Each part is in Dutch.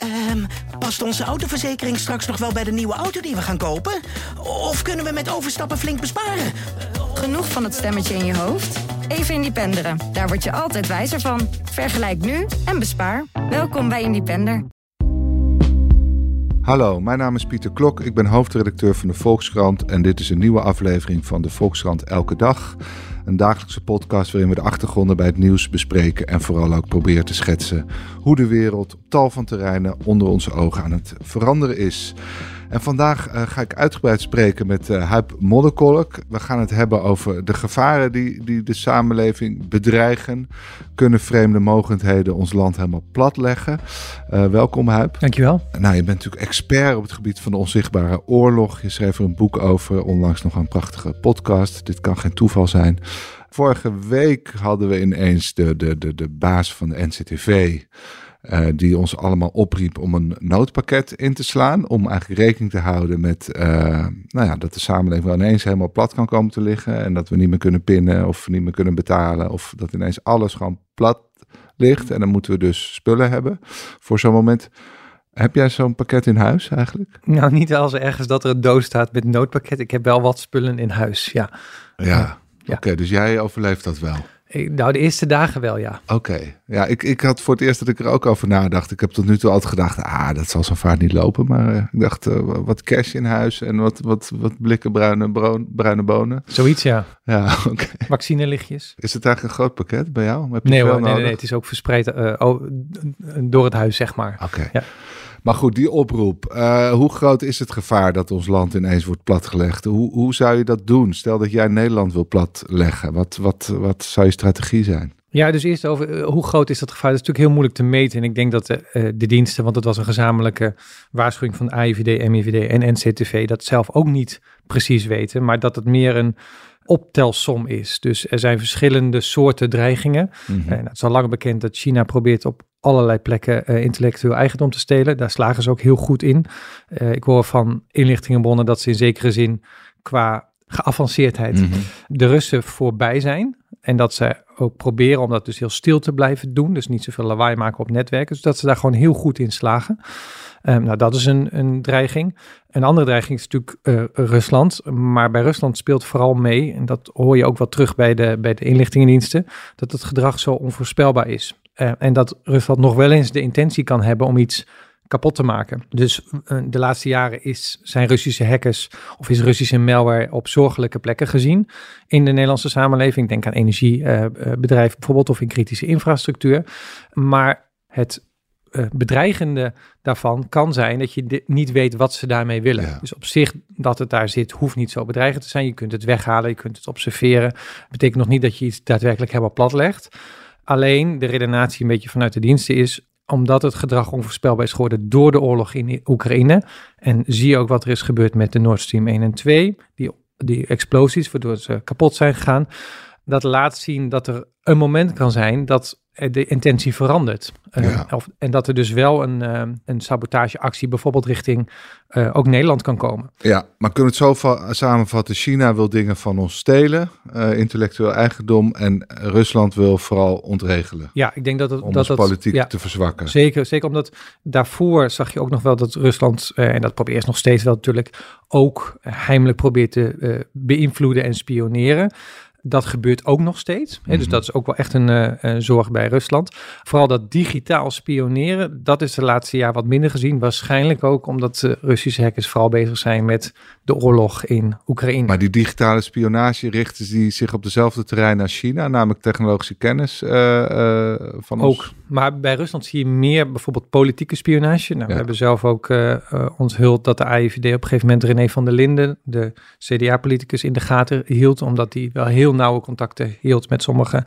Ehm, past onze autoverzekering straks nog wel bij de nieuwe auto die we gaan kopen? Of kunnen we met overstappen flink besparen? Genoeg van het stemmetje in je hoofd? Even Independeren. Daar word je altijd wijzer van. Vergelijk nu en bespaar. Welkom bij Independer. Hallo, mijn naam is Pieter Klok. Ik ben hoofdredacteur van de Volkskrant en dit is een nieuwe aflevering van de Volkskrant Elke Dag. Een dagelijkse podcast waarin we de achtergronden bij het nieuws bespreken en vooral ook proberen te schetsen hoe de wereld op tal van terreinen onder onze ogen aan het veranderen is. En vandaag uh, ga ik uitgebreid spreken met uh, Huip Modderkolk. We gaan het hebben over de gevaren die, die de samenleving bedreigen. Kunnen vreemde mogendheden ons land helemaal platleggen? Uh, welkom Huip. Dankjewel. Nou, je bent natuurlijk expert op het gebied van de onzichtbare oorlog. Je schreef er een boek over, onlangs nog een prachtige podcast. Dit kan geen toeval zijn. Vorige week hadden we ineens de, de, de, de baas van de NCTV... Uh, die ons allemaal opriep om een noodpakket in te slaan. Om eigenlijk rekening te houden met uh, nou ja, dat de samenleving wel ineens helemaal plat kan komen te liggen. En dat we niet meer kunnen pinnen of niet meer kunnen betalen. Of dat ineens alles gewoon plat ligt. En dan moeten we dus spullen hebben voor zo'n moment. Heb jij zo'n pakket in huis eigenlijk? Nou, niet als ergens dat er een doos staat met noodpakket. Ik heb wel wat spullen in huis, ja. Ja, ja. oké. Okay, dus jij overleeft dat wel? Nou, de eerste dagen wel, ja. Oké. Ja, ik, ik had voor het eerst dat ik er ook over nadacht. Ik heb tot nu toe altijd gedacht, ah, dat zal zo vaart niet lopen. Maar uh, ik dacht, uh, wat cash in huis en wat, wat, wat blikken bruine, broon, bruine bonen. Zoiets, ja. Ja, oké. Okay. Vaccinelichtjes. Is het eigenlijk een groot pakket bij jou? Heb je nee, hoor, nee, nee, nee, het is ook verspreid uh, oh, door het huis, zeg maar. Oké. Ja. Maar goed, die oproep. Uh, hoe groot is het gevaar dat ons land ineens wordt platgelegd? Hoe, hoe zou je dat doen? Stel dat jij Nederland wil platleggen. Wat, wat, wat zou je strategie zijn? Ja, dus eerst over uh, hoe groot is dat gevaar? Dat is natuurlijk heel moeilijk te meten. En ik denk dat de, uh, de diensten, want het was een gezamenlijke waarschuwing van AIVD, MIVD en NCTV, dat zelf ook niet precies weten. Maar dat het meer een optelsom is. Dus er zijn verschillende soorten dreigingen. Mm-hmm. En het is al lang bekend dat China probeert op allerlei plekken uh, intellectueel eigendom te stelen. Daar slagen ze ook heel goed in. Uh, ik hoor van inlichtingenbronnen dat ze in zekere zin qua geavanceerdheid mm-hmm. de Russen voorbij zijn. En dat ze ook proberen om dat dus heel stil te blijven doen. Dus niet zoveel lawaai maken op netwerken. Dus dat ze daar gewoon heel goed in slagen. Um, nou, dat is een, een dreiging. Een andere dreiging is natuurlijk uh, Rusland. Maar bij Rusland speelt vooral mee, en dat hoor je ook wel terug bij de, bij de inlichtingendiensten, dat het gedrag zo onvoorspelbaar is. Uh, en dat Rusland nog wel eens de intentie kan hebben om iets kapot te maken. Dus uh, de laatste jaren is, zijn Russische hackers of is Russische malware op zorgelijke plekken gezien in de Nederlandse samenleving. Denk aan energiebedrijven bijvoorbeeld of in kritische infrastructuur. Maar het uh, bedreigende daarvan kan zijn dat je niet weet wat ze daarmee willen. Ja. Dus op zich dat het daar zit, hoeft niet zo bedreigend te zijn. Je kunt het weghalen, je kunt het observeren. Betekent nog niet dat je iets daadwerkelijk helemaal plat legt. Alleen de redenatie een beetje vanuit de diensten is omdat het gedrag onvoorspelbaar is geworden door de oorlog in Oekraïne. En zie je ook wat er is gebeurd met de Nord Stream 1 en 2, die, die explosies waardoor ze kapot zijn gegaan. Dat laat zien dat er een moment kan zijn dat de intentie verandert. Uh, ja. of, en dat er dus wel een, uh, een sabotageactie bijvoorbeeld richting uh, ook Nederland kan komen. Ja, maar kunnen we het zo samenvatten? China wil dingen van ons stelen, intellectueel eigendom, en Rusland wil vooral ontregelen. Ja, ik denk dat het... Om dat, dat, politiek ja, te verzwakken. Zeker, zeker omdat daarvoor zag je ook nog wel dat Rusland, en dat probeert nog steeds wel natuurlijk, ook heimelijk probeert te beïnvloeden en spioneren. Dat gebeurt ook nog steeds. Hè. Dus dat is ook wel echt een, uh, een, zorg bij Rusland. Vooral dat digitaal spioneren, dat is de laatste jaar wat minder gezien. Waarschijnlijk ook omdat uh, Russische hackers vooral bezig zijn met de oorlog in Oekraïne. Maar die digitale spionage richten die zich op dezelfde terrein als China, namelijk technologische kennis uh, van ook. ons? Maar bij Rusland zie je meer bijvoorbeeld politieke spionage. Nou, ja. We hebben zelf ook onthuld dat de AIVD op een gegeven moment René van der Linden, de CDA-politicus, in de gaten hield, omdat hij wel heel nauwe contacten hield met sommige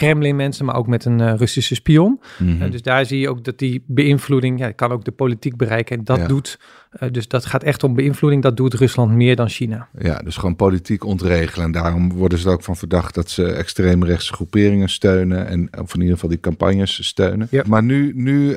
Kremlin-mensen, maar ook met een uh, Russische spion. Mm-hmm. Uh, dus daar zie je ook dat die beïnvloeding, ja, kan ook de politiek bereiken. En dat ja. doet, uh, dus dat gaat echt om beïnvloeding, dat doet Rusland meer dan China. Ja, dus gewoon politiek ontregelen. En daarom worden ze er ook van verdacht dat ze extreemrechtse groeperingen steunen. En of in ieder geval die campagnes steunen. Ja. Maar nu, nu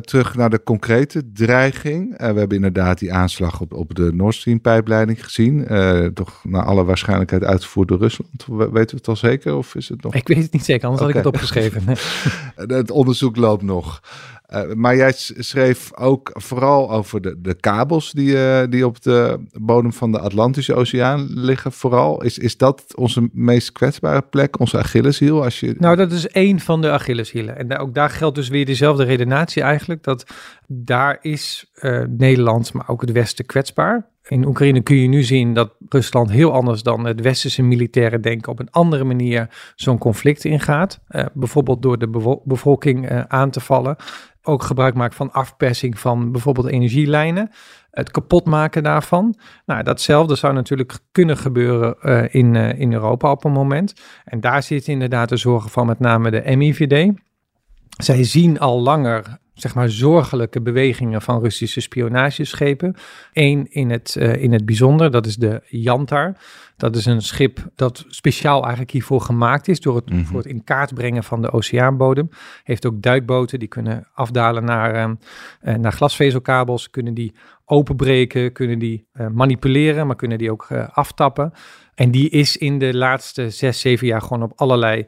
terug naar de concrete dreiging. we hebben inderdaad die aanslag op, op de Nord Stream pijpleiding gezien. toch naar alle waarschijnlijkheid uitgevoerd door Rusland. Weten we het al zeker? Of is het nog? Ik weet het niet zeker anders okay. had ik het opgeschreven. het onderzoek loopt nog. Uh, maar jij schreef ook vooral over de, de kabels die, uh, die op de bodem van de Atlantische Oceaan liggen. Vooral. Is, is dat onze meest kwetsbare plek, onze Achilleshiel? Als je... Nou, dat is één van de Achilleshielen. En ook daar geldt dus weer dezelfde redenatie eigenlijk. Dat daar is uh, Nederland, maar ook het Westen kwetsbaar. In Oekraïne kun je nu zien dat Rusland heel anders dan het westerse militaire denken op een andere manier zo'n conflict ingaat. Uh, bijvoorbeeld door de bevolking uh, aan te vallen. Ook gebruik maakt van afpersing van bijvoorbeeld energielijnen. Het kapotmaken daarvan. Nou, datzelfde zou natuurlijk kunnen gebeuren uh, in, in Europa op een moment. En daar zit inderdaad de zorgen van met name de MIVD. Zij zien al langer zeg maar zorgelijke bewegingen van Russische spionageschepen. Eén in het, uh, in het bijzonder, dat is de Yantar. Dat is een schip dat speciaal eigenlijk hiervoor gemaakt is door het, mm -hmm. voor het in kaart brengen van de oceaanbodem. Heeft ook duikboten die kunnen afdalen naar, uh, naar glasvezelkabels, kunnen die openbreken, kunnen die uh, manipuleren, maar kunnen die ook aftappen. En die is in de laatste zes, zeven jaar gewoon op allerlei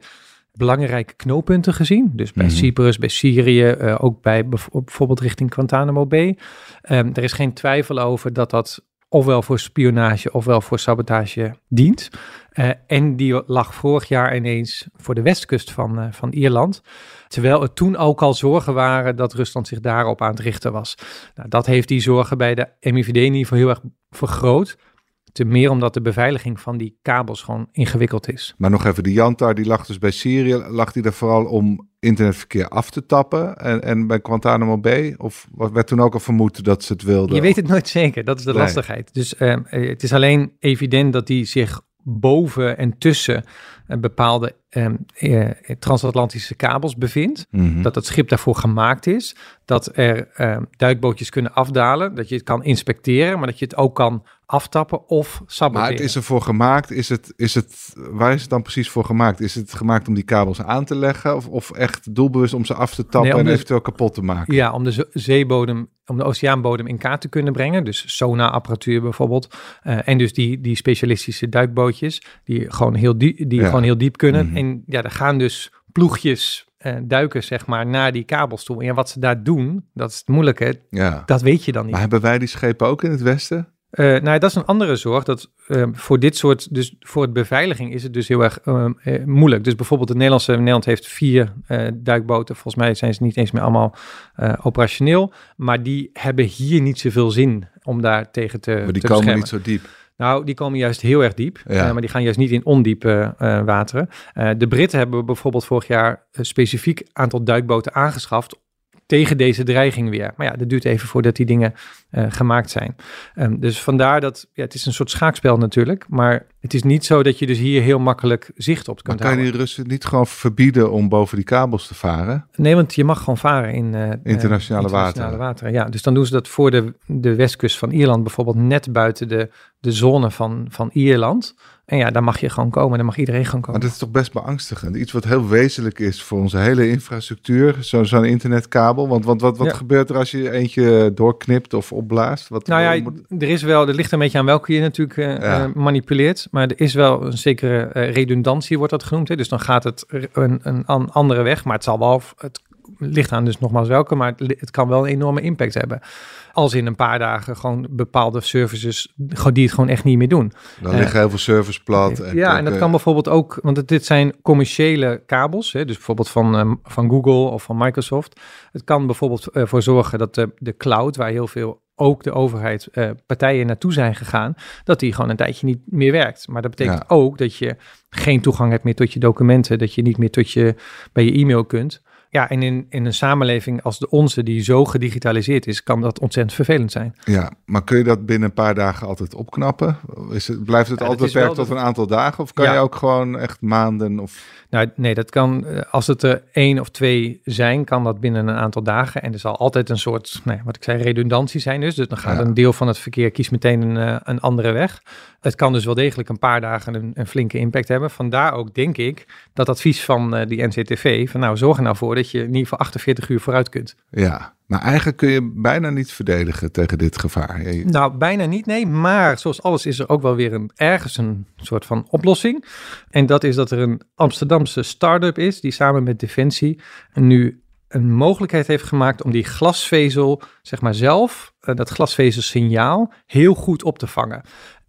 belangrijke knooppunten gezien. Dus bij mm Cyprus, bij Syrië, uh, ook bij bijvoorbeeld richting Guantanamo Bay. Um, er is geen twijfel over dat dat ofwel voor spionage ofwel voor sabotage dient. Uh, en die lag vorig jaar ineens voor de westkust van, uh, van Ierland. Terwijl er toen ook al zorgen waren dat Rusland zich daarop aan het richten was. Nou, dat heeft die zorgen bij de MIVD in ieder geval heel erg vergroot. Te meer omdat de beveiliging van die kabels gewoon ingewikkeld is. Maar nog even, die Jantar die lag dus bij Syrië, lag die er vooral om internetverkeer af te tappen en, en bij Guantanamo Bay? Of werd toen ook al vermoed dat ze het wilden? Je weet het nooit zeker, dat is de nee. lastigheid. Dus uh, het is alleen evident dat die zich boven en tussen bepaalde um, uh, transatlantische kabels bevindt. Mm -hmm. Dat het schip daarvoor gemaakt is. Dat er um, duikbootjes kunnen afdalen. Dat je het kan inspecteren, maar dat je het ook kan aftappen of saboteren. Maar het is ervoor gemaakt. Is het, is het, waar is het dan precies voor gemaakt? Is het gemaakt om die kabels aan te leggen? Of, of echt doelbewust om ze af te tappen nee, en de, eventueel kapot te maken? Ja, om de zeebodem, om de oceaanbodem in kaart te kunnen brengen. Dus sonar-apparatuur bijvoorbeeld. Uh, en dus die, die specialistische duikbootjes die gewoon heel, die, die ja. gewoon heel diep kunnen. Mm -hmm. En ja, er gaan dus ploegjes uh, duiken, zeg maar, naar die kabels toe. En wat ze daar doen, dat is het moeilijke, ja. dat weet je dan niet. Maar hebben wij die schepen ook in het Westen? Uh, nou, dat is een andere zorg. Dat uh, voor dit soort, dus voor het beveiliging is het dus heel erg uh, moeilijk. Dus bijvoorbeeld het Nederlandse Nederland heeft vier duikboten. Volgens mij zijn ze niet eens meer allemaal operationeel. Maar die hebben hier niet zoveel zin om daar tegen te. Maar die te komen niet zo diep. Nou, die komen juist heel erg diep, Ja. uh, maar die gaan juist niet in ondiepe uh, wateren. Uh, de Britten hebben bijvoorbeeld vorig jaar een specifiek aantal duikboten aangeschaft tegen deze dreiging weer. Maar ja, dat duurt even voordat die dingen uh, gemaakt zijn. Um, dus vandaar dat, ja, het is een soort schaakspel natuurlijk, maar het is niet zo dat je dus hier heel makkelijk zicht op Maar kunt kan je houden. die Russen niet gewoon verbieden om boven die kabels te varen? Nee, want je mag gewoon varen in uh, Internationale uh, wateren. wateren. Ja, dus dan doen ze dat voor de, de westkust van Ierland, bijvoorbeeld net buiten de, de zone van, van Ierland. En ja, daar mag je gewoon komen, daar mag iedereen gewoon Maar komen. dat is toch best beangstigend. Iets wat heel wezenlijk is voor onze hele infrastructuur. Zo- Zo'n internetkabel. Want, want wat, wat Ja. gebeurt er als je eentje doorknipt of opblaast? Wat, Nou ja, moet- er is wel, er ligt een beetje aan welke je natuurlijk eh, Ja. eh, manipuleert. Maar er is wel een zekere eh, redundantie, wordt dat genoemd. Hè? Dus dan gaat het een, een an- andere weg. Maar het zal wel, het ligt aan dus nogmaals welke, maar het, kan wel een enorme impact hebben. Als in een paar dagen gewoon bepaalde services, gewoon, die het gewoon echt niet meer doen. dan eh, liggen heel veel servers plat. En ja, en dat ook, kan eh, bijvoorbeeld ook, want het, dit zijn commerciële kabels, hè, dus bijvoorbeeld van, ehm, van Google of van Microsoft. Het kan bijvoorbeeld ervoor zorgen dat de, de cloud, waar heel veel ook de overheid eh, partijen naartoe zijn gegaan, dat die gewoon een tijdje niet meer werkt. Maar dat betekent Ja. ook dat je geen toegang hebt meer tot je documenten, dat je niet meer tot je, bij je e-mail kunt. Ja, en in, in een samenleving als de onze, die zo gedigitaliseerd is, kan dat ontzettend vervelend zijn. Ja, maar kun je dat binnen een paar dagen altijd opknappen? Is het, blijft het Ja, altijd beperkt de- tot een aantal dagen? Of kan Ja. je ook gewoon echt maanden? Of... Nou, nee, dat kan, eh, als het er één of twee zijn, kan dat binnen een aantal dagen. En er zal altijd een soort, nee, wat ik zei, redundantie zijn dus. Dus dan gaat Ja. een deel van het verkeer, kiest meteen een, eh, een andere weg. Het kan dus wel degelijk een paar dagen een, een flinke impact hebben. Vandaar ook, denk ik, dat advies van eh, die NCTV, van nou, zorg er nou voor dat je in ieder geval 48 uur vooruit kunt. Ja, maar eigenlijk kun je bijna niet verdedigen tegen dit gevaar. Je- Nou, bijna niet, nee. Maar zoals alles is er ook wel weer een, ergens een soort van oplossing. En dat is dat er een Amsterdamse start-up is die samen met Defensie nu een mogelijkheid heeft gemaakt om die glasvezel, zeg maar zelf, uh, dat glasvezelsignaal, heel goed op te vangen.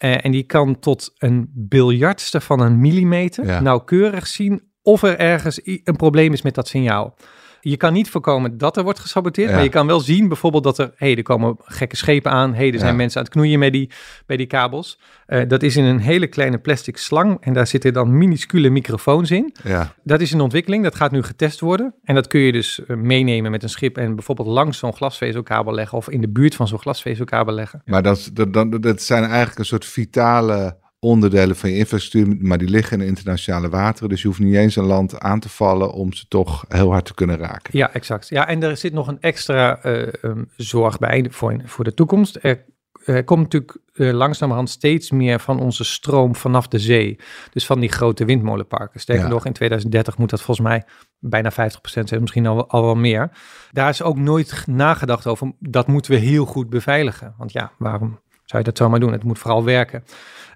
Uh, en die kan tot een biljardste van een millimeter Ja. nauwkeurig zien of er ergens een probleem is met dat signaal. Je kan niet voorkomen dat er wordt gesaboteerd, Ja. maar je kan wel zien bijvoorbeeld dat er, hey, er komen gekke schepen aan, hey, er zijn Ja. mensen aan het knoeien met die, bij die kabels. Eh, dat is in een hele kleine plastic slang en daar zitten dan minuscule microfoons in. Ja, Dat is een ontwikkeling, dat gaat nu getest worden. En dat kun je dus eh, meenemen met een schip en bijvoorbeeld langs zo'n glasvezelkabel leggen of in de buurt van zo'n glasvezelkabel leggen. maar dat, dat, dat zijn eigenlijk een soort vitale onderdelen van je infrastructuur, maar die liggen in internationale wateren. Dus je hoeft niet eens een land aan te vallen om ze toch heel hard te kunnen raken. Ja, exact. Ja, en er zit nog een extra eh, um, zorg bij voor, voor de toekomst. Er, er komt natuurlijk eh, langzamerhand steeds meer van onze stroom vanaf de zee. Dus van die grote windmolenparken. Sterker Ja. nog, in 2030 moet dat volgens mij bijna 50% zijn, misschien al, al wel meer. Daar is ook nooit nagedacht over, dat moeten we heel goed beveiligen. Want ja, waarom zou je dat zomaar doen? Het moet vooral werken.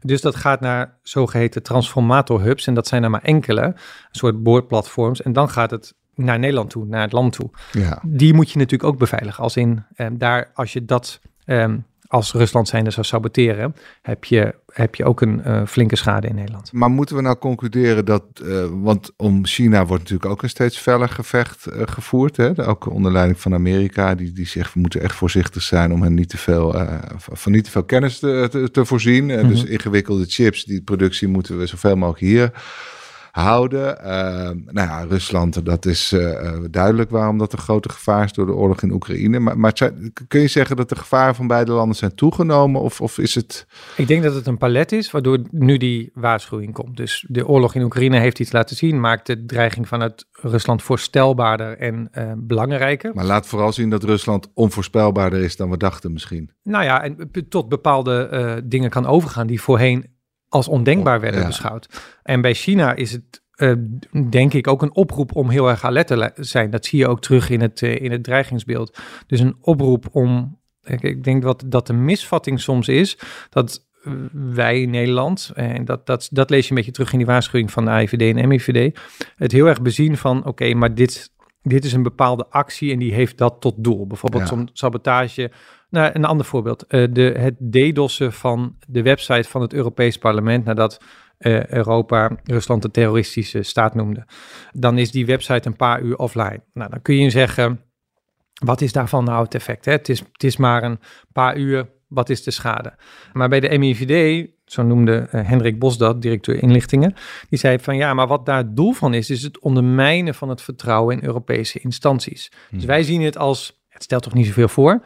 Dus dat gaat naar zogeheten transformatorhubs. En dat zijn er maar enkele, een soort boordplatforms. En dan gaat het naar Nederland toe, naar het land toe. Ja, Die moet je natuurlijk ook beveiligen. Als in eh, daar, als je dat ehm, als Rusland zijnde zou saboteren, heb je, heb je ook een eh, flinke schade in Nederland. maar moeten we nou concluderen dat, eh, want om China wordt natuurlijk ook een steeds feller gevecht eh, gevoerd, hè? ook onder leiding van Amerika, die, die zegt we moeten echt voorzichtig zijn om hen niet te veel, van niet te veel kennis te, te, te voorzien. Eh, Dus Mhm. ingewikkelde chips, die productie moeten we zoveel mogelijk hier houden. Eh, nou ja, Rusland, dat is eh, eh, duidelijk waarom dat een grote gevaar is door de oorlog in Oekraïne. Maar, maar zijn- kun je zeggen dat de gevaren van beide landen zijn toegenomen? Of, of is het... Ik denk dat het een palet is, waardoor nu die waarschuwing komt. Dus de oorlog in Oekraïne heeft iets laten zien, maakt de dreiging vanuit Rusland voorstelbaarder en eh, belangrijker. Maar laat vooral zien dat Rusland onvoorspelbaarder is dan we dachten misschien. Nou ja, en tot bepaalde dingen kan overgaan die voorheen als ondenkbaar werden Ja. beschouwd. En bij China is het, eh, denk ik, ook een oproep om heel erg alert te zijn. Dat zie je ook terug in het, eh, in het dreigingsbeeld. Dus een oproep om, ik, ik denk dat, dat de misvatting soms is dat wij in Nederland, en dat, dat, dat lees je een beetje terug in die waarschuwing van de AIVD en MIVD, het heel erg bezien van, oké, maar dit, dit is een bepaalde actie en die heeft dat tot doel. Bijvoorbeeld Ja. zo'n sabotage. Nou, een ander voorbeeld. eh, de, het DDoS'en van de website van het Europees Parlement nadat eh, Europa Rusland een terroristische staat noemde. Dan is die website een paar uur offline. Nou, dan kun je zeggen, wat is daarvan nou het effect? Hè? Het, is, het is maar een paar uur, wat is de schade? Maar bij de MIVD, zo noemde eh, Hendrik Bos dat, directeur inlichtingen, die zei van ja, maar wat daar het doel van is, is het ondermijnen van het vertrouwen in Europese instanties. Dus wij zien het als, het stelt toch niet zoveel voor,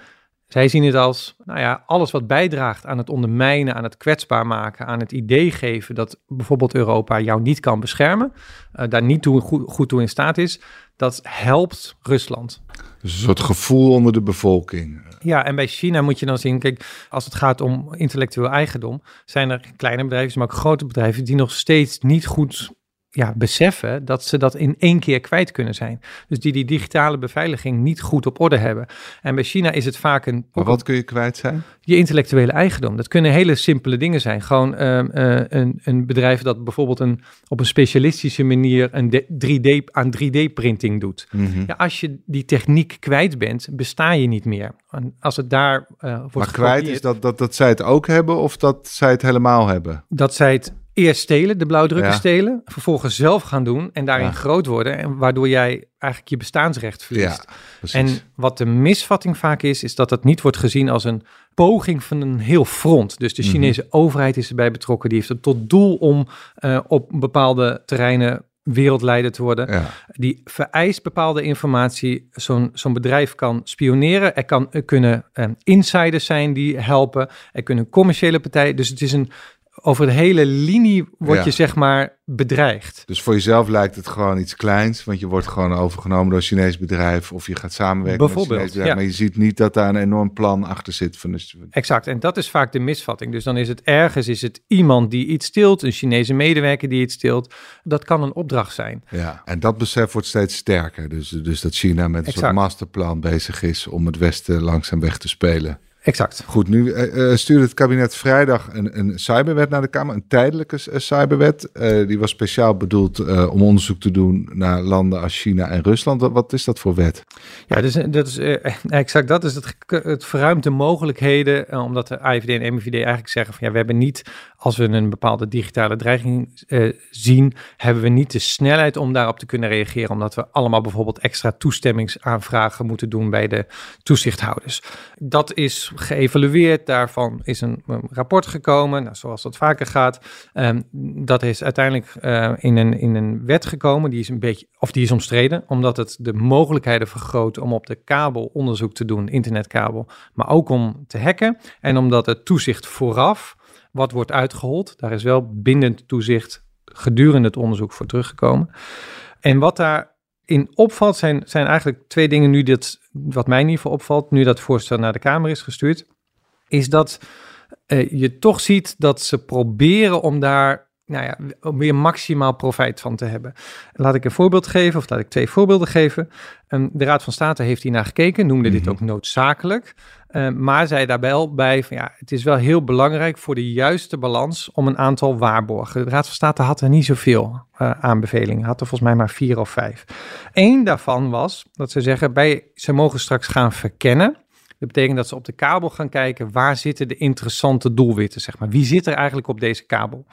zij zien het als, nou ja, alles wat bijdraagt aan het ondermijnen, aan het kwetsbaar maken, aan het idee geven dat bijvoorbeeld Europa jou niet kan beschermen, eh, daar niet toe, goed, goed toe in staat is, dat helpt Rusland. Dus een soort gevoel onder de bevolking. Ja, en bij China moet je dan zien, kijk, als het gaat om intellectueel eigendom, zijn er kleine bedrijven, maar ook grote bedrijven die nog steeds niet goed ja, beseffen dat ze dat in één keer kwijt kunnen zijn. Dus die die digitale beveiliging niet goed op orde hebben. En bij China is het vaak een, Maar wat kun je kwijt zijn? je intellectuele eigendom. Dat kunnen hele simpele dingen zijn. Gewoon ehm, eh, een, een bedrijf dat bijvoorbeeld een, op een specialistische manier een de- 3D, aan 3D-printing doet. Mhm. Ja, als je die techniek kwijt bent, besta je niet meer. En als het daar eh wordt Maar kwijt is dat, dat, dat zij het ook hebben of dat zij het helemaal hebben? dat zij het eerst stelen, de blauwdrukken Ja. stelen, vervolgens zelf gaan doen en daarin Ja. groot worden. En waardoor jij eigenlijk je bestaansrecht verliest. Ja. En wat de misvatting vaak is, is dat het niet wordt gezien als een poging van een heel front. Dus de Mhm. Chinese overheid is erbij betrokken. Die heeft het tot doel om eh, op bepaalde terreinen wereldleider te worden. ja. Die vereist bepaalde informatie. Zo'n zo'n bedrijf kan spioneren. Er, kan, er kunnen eh, insiders zijn die helpen. Er kunnen commerciële partijen. Dus het is een over de hele linie word Ja. je zeg maar bedreigd. Dus voor jezelf lijkt het gewoon iets kleins, want je wordt gewoon overgenomen door een Chinees bedrijf of je gaat samenwerken met een Bijvoorbeeld, Chinees bedrijf. ja. Maar je ziet niet dat daar een enorm plan achter zit. Van de, Exact, en dat is vaak de misvatting. Dus dan is het ergens is het iemand die iets stilt, een Chinese medewerker die iets stilt. Dat kan een opdracht zijn. ja. En dat besef wordt steeds sterker. Dus, dus dat China met een Exact. soort masterplan bezig is om het Westen langzaam weg te spelen. Exact. Goed, nu uh, stuurde het kabinet vrijdag een, een cyberwet naar de Kamer, een tijdelijke cyberwet. Uh, die was speciaal bedoeld uh, om onderzoek te doen naar landen als China en Rusland. Wat, wat is dat voor wet? Ja, dus, dat is exact dat is het, het verruimt de mogelijkheden, omdat de AIVD en MIVD eigenlijk zeggen van ja, we hebben niet, als we een bepaalde digitale dreiging zien, hebben we niet de snelheid om daarop te kunnen reageren, omdat we allemaal bijvoorbeeld extra toestemmingsaanvragen moeten doen bij de toezichthouders. Dat is geëvalueerd. Daarvan is een, rapport gekomen, nou, zoals dat vaker gaat. Um, dat is uiteindelijk uh, in, een, in een wet gekomen. Die is een beetje, of die is omstreden, omdat het de mogelijkheden vergroot om op de kabel onderzoek te doen, internetkabel, maar ook om te hacken. En omdat het toezicht vooraf, wat wordt uitgehold, daar is wel bindend toezicht gedurende het onderzoek voor teruggekomen. En wat daar in opvalt zijn, zijn eigenlijk twee dingen nu dit, wat mij in ieder geval opvalt, nu dat voorstel naar de Kamer is gestuurd, is dat uh, je toch ziet dat ze proberen om daar nou ja, om weer maximaal profijt van te hebben. Laat ik een voorbeeld geven, of laat ik twee voorbeelden geven. Um, de Raad van State heeft hier naar gekeken, noemde dit mhm. ook noodzakelijk. Um, maar zei daarbij wel bij van ja, het is wel heel belangrijk voor de juiste balans om een aantal waarborgen. De Raad van State had er niet zoveel uh, aanbevelingen, had er volgens mij maar vier of vijf. Eén daarvan was dat ze zeggen, bij, ze mogen straks gaan verkennen. Dat betekent dat ze op de kabel gaan kijken waar zitten de interessante doelwitten, zeg maar. Wie zit er eigenlijk op deze kabel?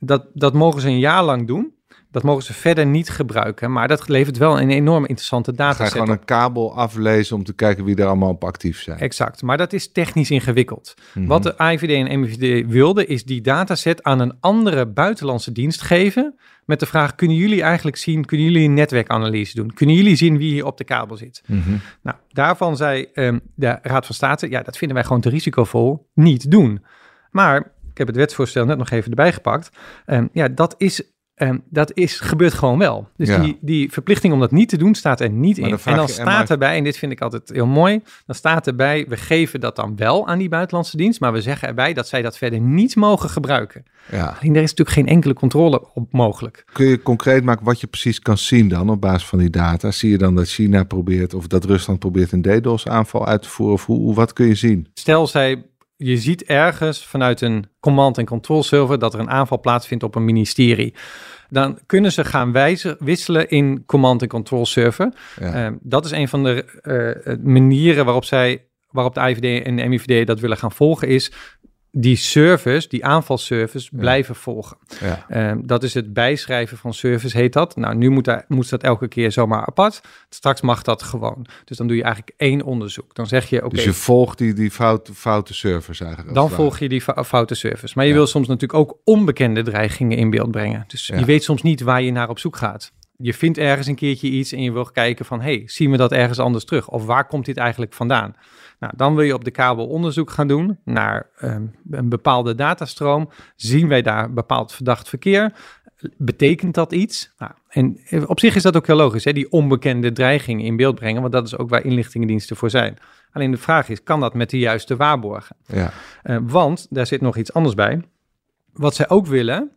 Dat, dat mogen ze een jaar lang doen. Dat mogen ze verder niet gebruiken, maar dat levert wel een enorm interessante dataset Ga je gewoon een kabel aflezen om te kijken wie er allemaal op actief zijn. Exact, maar dat is technisch ingewikkeld. Mhm. Wat de IVD en MVD wilden, is die dataset aan een andere buitenlandse dienst geven met de vraag, kunnen jullie eigenlijk zien, kunnen jullie een netwerkanalyse doen? Kunnen jullie zien wie hier op de kabel zit? Mhm. Nou, daarvan zei um, de Raad van State, ja, dat vinden wij gewoon te risicovol, niet doen. Maar ik heb het wetsvoorstel net nog even erbij gepakt. Um, ja, dat is Um, dat is, gebeurt gewoon wel. Dus die, die verplichting om dat niet te doen staat er niet in. En dan staat erbij, en dit vind ik altijd heel mooi, dan staat erbij, we geven dat dan wel aan die buitenlandse dienst, maar we zeggen erbij dat zij dat verder niet mogen gebruiken. Ja. Alleen er is natuurlijk geen enkele controle op mogelijk. Kun je concreet maken wat je precies kan zien dan op basis van die data? Zie je dan dat China probeert of dat Rusland probeert een DDoS-aanval uit te voeren? Of hoe, wat kun je zien? Stel, zij je ziet ergens vanuit een command- en control server dat er een aanval plaatsvindt op een ministerie. Dan kunnen ze gaan wijzen, wisselen in command- en control server. Ehm, dat is een van de uh, manieren waarop zij waarop de IVD en de MIVD dat willen gaan volgen, is die service, die aanvalservice, blijven volgen. Ja. Ehm, dat is het bijschrijven van service, heet dat. Nou, nu moet, daar, moet dat elke keer zomaar apart. Straks mag dat gewoon. Dus dan doe je eigenlijk één onderzoek. Dan zeg je, oké... dus je volgt die, die fout, foute service eigenlijk. Dan volg je die foute service. Maar je wil soms natuurlijk ook onbekende dreigingen in beeld brengen. Dus je weet soms niet waar je naar op zoek gaat. Je vindt ergens een keertje iets en je wil kijken van... hey, zien we dat ergens anders terug? Of waar komt dit eigenlijk vandaan? Nou, dan wil je op de kabel onderzoek gaan doen naar ehm, een bepaalde datastroom. Zien wij daar bepaald verdacht verkeer? Betekent dat iets? Nou, en op zich is dat ook heel logisch, hè? die onbekende dreiging in beeld brengen, want dat is ook waar inlichtingendiensten voor zijn. Alleen de vraag is, kan dat met de juiste waarborgen? Ja. Uh, want daar zit nog iets anders bij. Wat zij ook willen,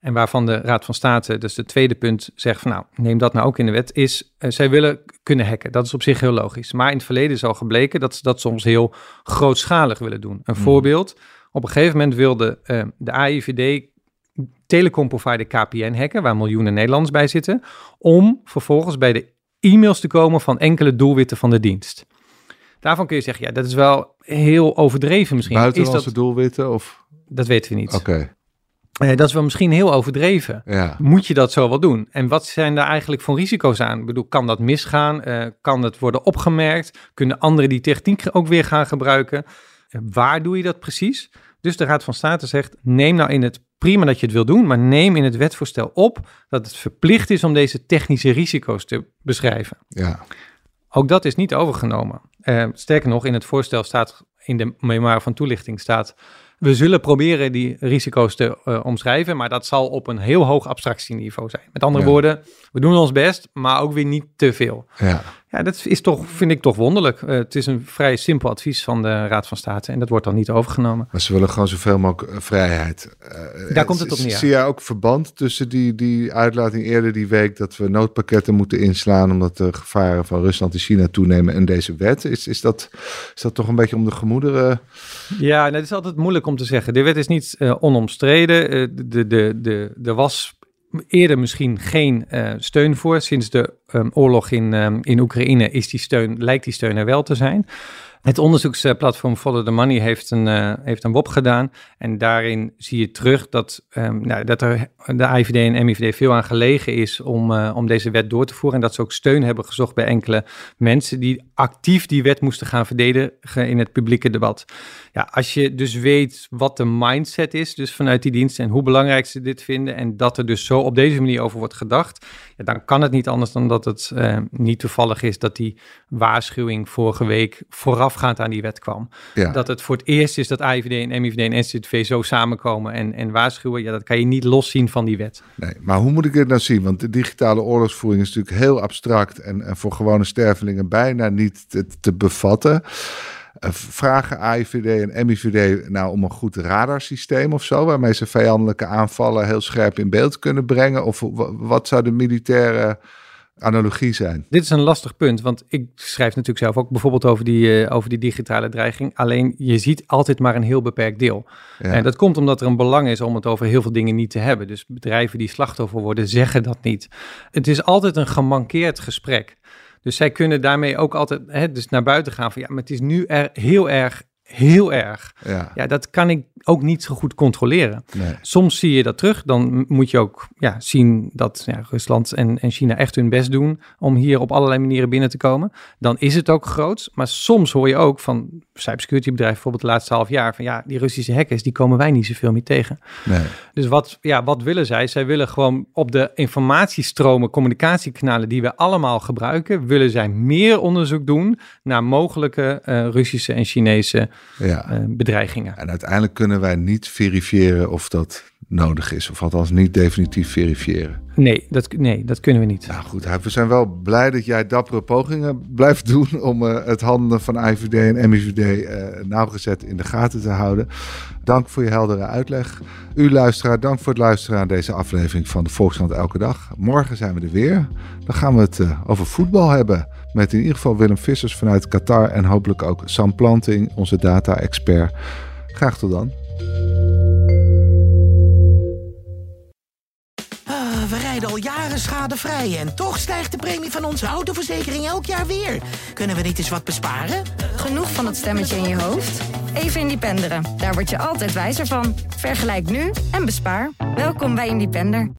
en waarvan de Raad van State, dus het tweede punt, zegt van nou, neem dat nou ook in de wet, is uh, zij willen kunnen hacken. Dat is op zich heel logisch. Maar in het verleden is al gebleken dat ze dat soms heel grootschalig willen doen. Een hmm. voorbeeld, op een gegeven moment wilde uh, de AIVD telecomprovider KPN hacken, waar miljoenen Nederlanders bij zitten, om vervolgens bij de e-mails te komen van enkele doelwitten van de dienst. Daarvan kun je zeggen, ja, dat is wel heel overdreven misschien. Buitenlandse is dat, doelwitten of? Dat weten we niet. Oké. Uh, dat is wel misschien heel overdreven. Ja. Moet je dat zo wel doen? En wat zijn daar eigenlijk voor risico's aan? Ik bedoel, kan dat misgaan? Uh, kan het worden opgemerkt? Kunnen anderen die techniek ook weer gaan gebruiken? Uh, waar doe je dat precies? Dus de Raad van State zegt: neem nou in het prima dat je het wil doen, maar neem in het wetvoorstel op dat het verplicht is om deze technische risico's te beschrijven. Ja. Ook dat is niet overgenomen. sterker nog, in het voorstel staat in de memoire van toelichting staat we zullen proberen die risico's te uh, omschrijven, maar dat zal op een heel hoog abstractieniveau zijn. Met andere woorden, we doen ons best, maar ook weer niet te veel. Ja. Ja, dat is toch, vind ik toch wonderlijk. Uh, het is een vrij simpel advies van de Raad van State en dat wordt dan niet overgenomen. Maar ze willen gewoon zoveel mogelijk uh, vrijheid. Uh, Daar komt het op neer. Zie jij ook verband tussen die, die uitlating eerder die week dat we noodpakketten moeten inslaan omdat de gevaren van Rusland en China toenemen en deze wet? Is, is, dat, is dat toch een beetje om de gemoederen? Ja, nee, het is altijd moeilijk om te zeggen. De wet is niet onomstreden. de, de, de, de was eerder misschien geen uh, steun voor. Sinds de um, oorlog in, um, in Oekraïne is die steun, lijkt die steun er wel te zijn. Het onderzoeksplatform Follow the Money heeft een, uh, heeft een WOP gedaan. En daarin zie je terug dat, um, nou, dat er de IVD en MIVD veel aan gelegen is om, uh, om deze wet door te voeren. En dat ze ook steun hebben gezocht bij enkele mensen die actief die wet moesten gaan verdedigen in het publieke debat. Ja, als je dus weet wat de mindset is, dus vanuit die diensten en hoe belangrijk ze dit vinden. En dat er dus zo op deze manier over wordt gedacht. Ja, dan kan het niet anders dan dat het uh, niet toevallig is dat die waarschuwing vorige week voorafgaand aan die wet kwam. Ja. Dat het voor het eerst is dat IVD en MIVD en NCTV zo samenkomen en, en waarschuwen. Ja, dat kan je niet loszien van die wet. Nee, maar hoe moet ik dit nou zien? Want de digitale oorlogsvoering is natuurlijk heel abstract en, en voor gewone stervelingen bijna niet te, te bevatten. Uh, vragen AIVD en MIVD nou om een goed radarsysteem of zo, waarmee ze vijandelijke aanvallen heel scherp in beeld kunnen brengen? Of wat zou de militaire analogie zijn? Dit is een lastig punt, want ik schrijf natuurlijk zelf ook bijvoorbeeld over die, uh, over die digitale dreiging. Alleen je ziet altijd maar een heel beperkt deel. Ja. En dat komt omdat er een belang is om het over heel veel dingen niet te hebben. Dus bedrijven die slachtoffer worden, zeggen dat niet. Het is altijd een gemankeerd gesprek. Dus zij kunnen daarmee ook altijd hè, dus naar buiten gaan van ja, maar het is nu er heel erg heel erg. Ja. ja, dat kan ik ook niet zo goed controleren. Nee. Soms zie je dat terug. Dan moet je ook ja, zien dat ja, Rusland en, en China echt hun best doen om hier op allerlei manieren binnen te komen. Dan is het ook groot. Maar soms hoor je ook van cybersecurity bedrijven, bijvoorbeeld de laatste half jaar, van ja, die Russische hackers, die komen wij niet zoveel meer tegen. Nee. Dus wat, ja, wat willen zij? Zij willen gewoon op de informatiestromen, communicatiekanalen die we allemaal gebruiken, willen zij meer onderzoek doen naar mogelijke uh, Russische en Chinese ja. uh, bedreigingen. En uiteindelijk kunnen wij niet verifiëren of dat nodig is. Of althans niet definitief verifiëren. Nee, dat, nee, dat kunnen we niet. Nou goed, we zijn wel blij dat jij dappere pogingen blijft doen om uh, het handelen van IVD en MIVD uh, nauwgezet in de gaten te houden. Dank voor je heldere uitleg. U luisteraar, dank voor het luisteren aan deze aflevering van de Volkskrant Elke Dag. Morgen zijn we er weer. Dan gaan we het uh, over voetbal hebben. Met in ieder geval Willem Vissers vanuit Qatar en hopelijk ook Sam Planting, onze data-expert. Graag tot dan. we rijden al jaren schadevrij en toch stijgt de premie van onze autoverzekering elk jaar weer. Kunnen we niet eens wat besparen? Genoeg van het stemmetje in je hoofd? Even Independeren. Daar word je altijd wijzer van. Vergelijk nu en bespaar. Welkom bij Independer.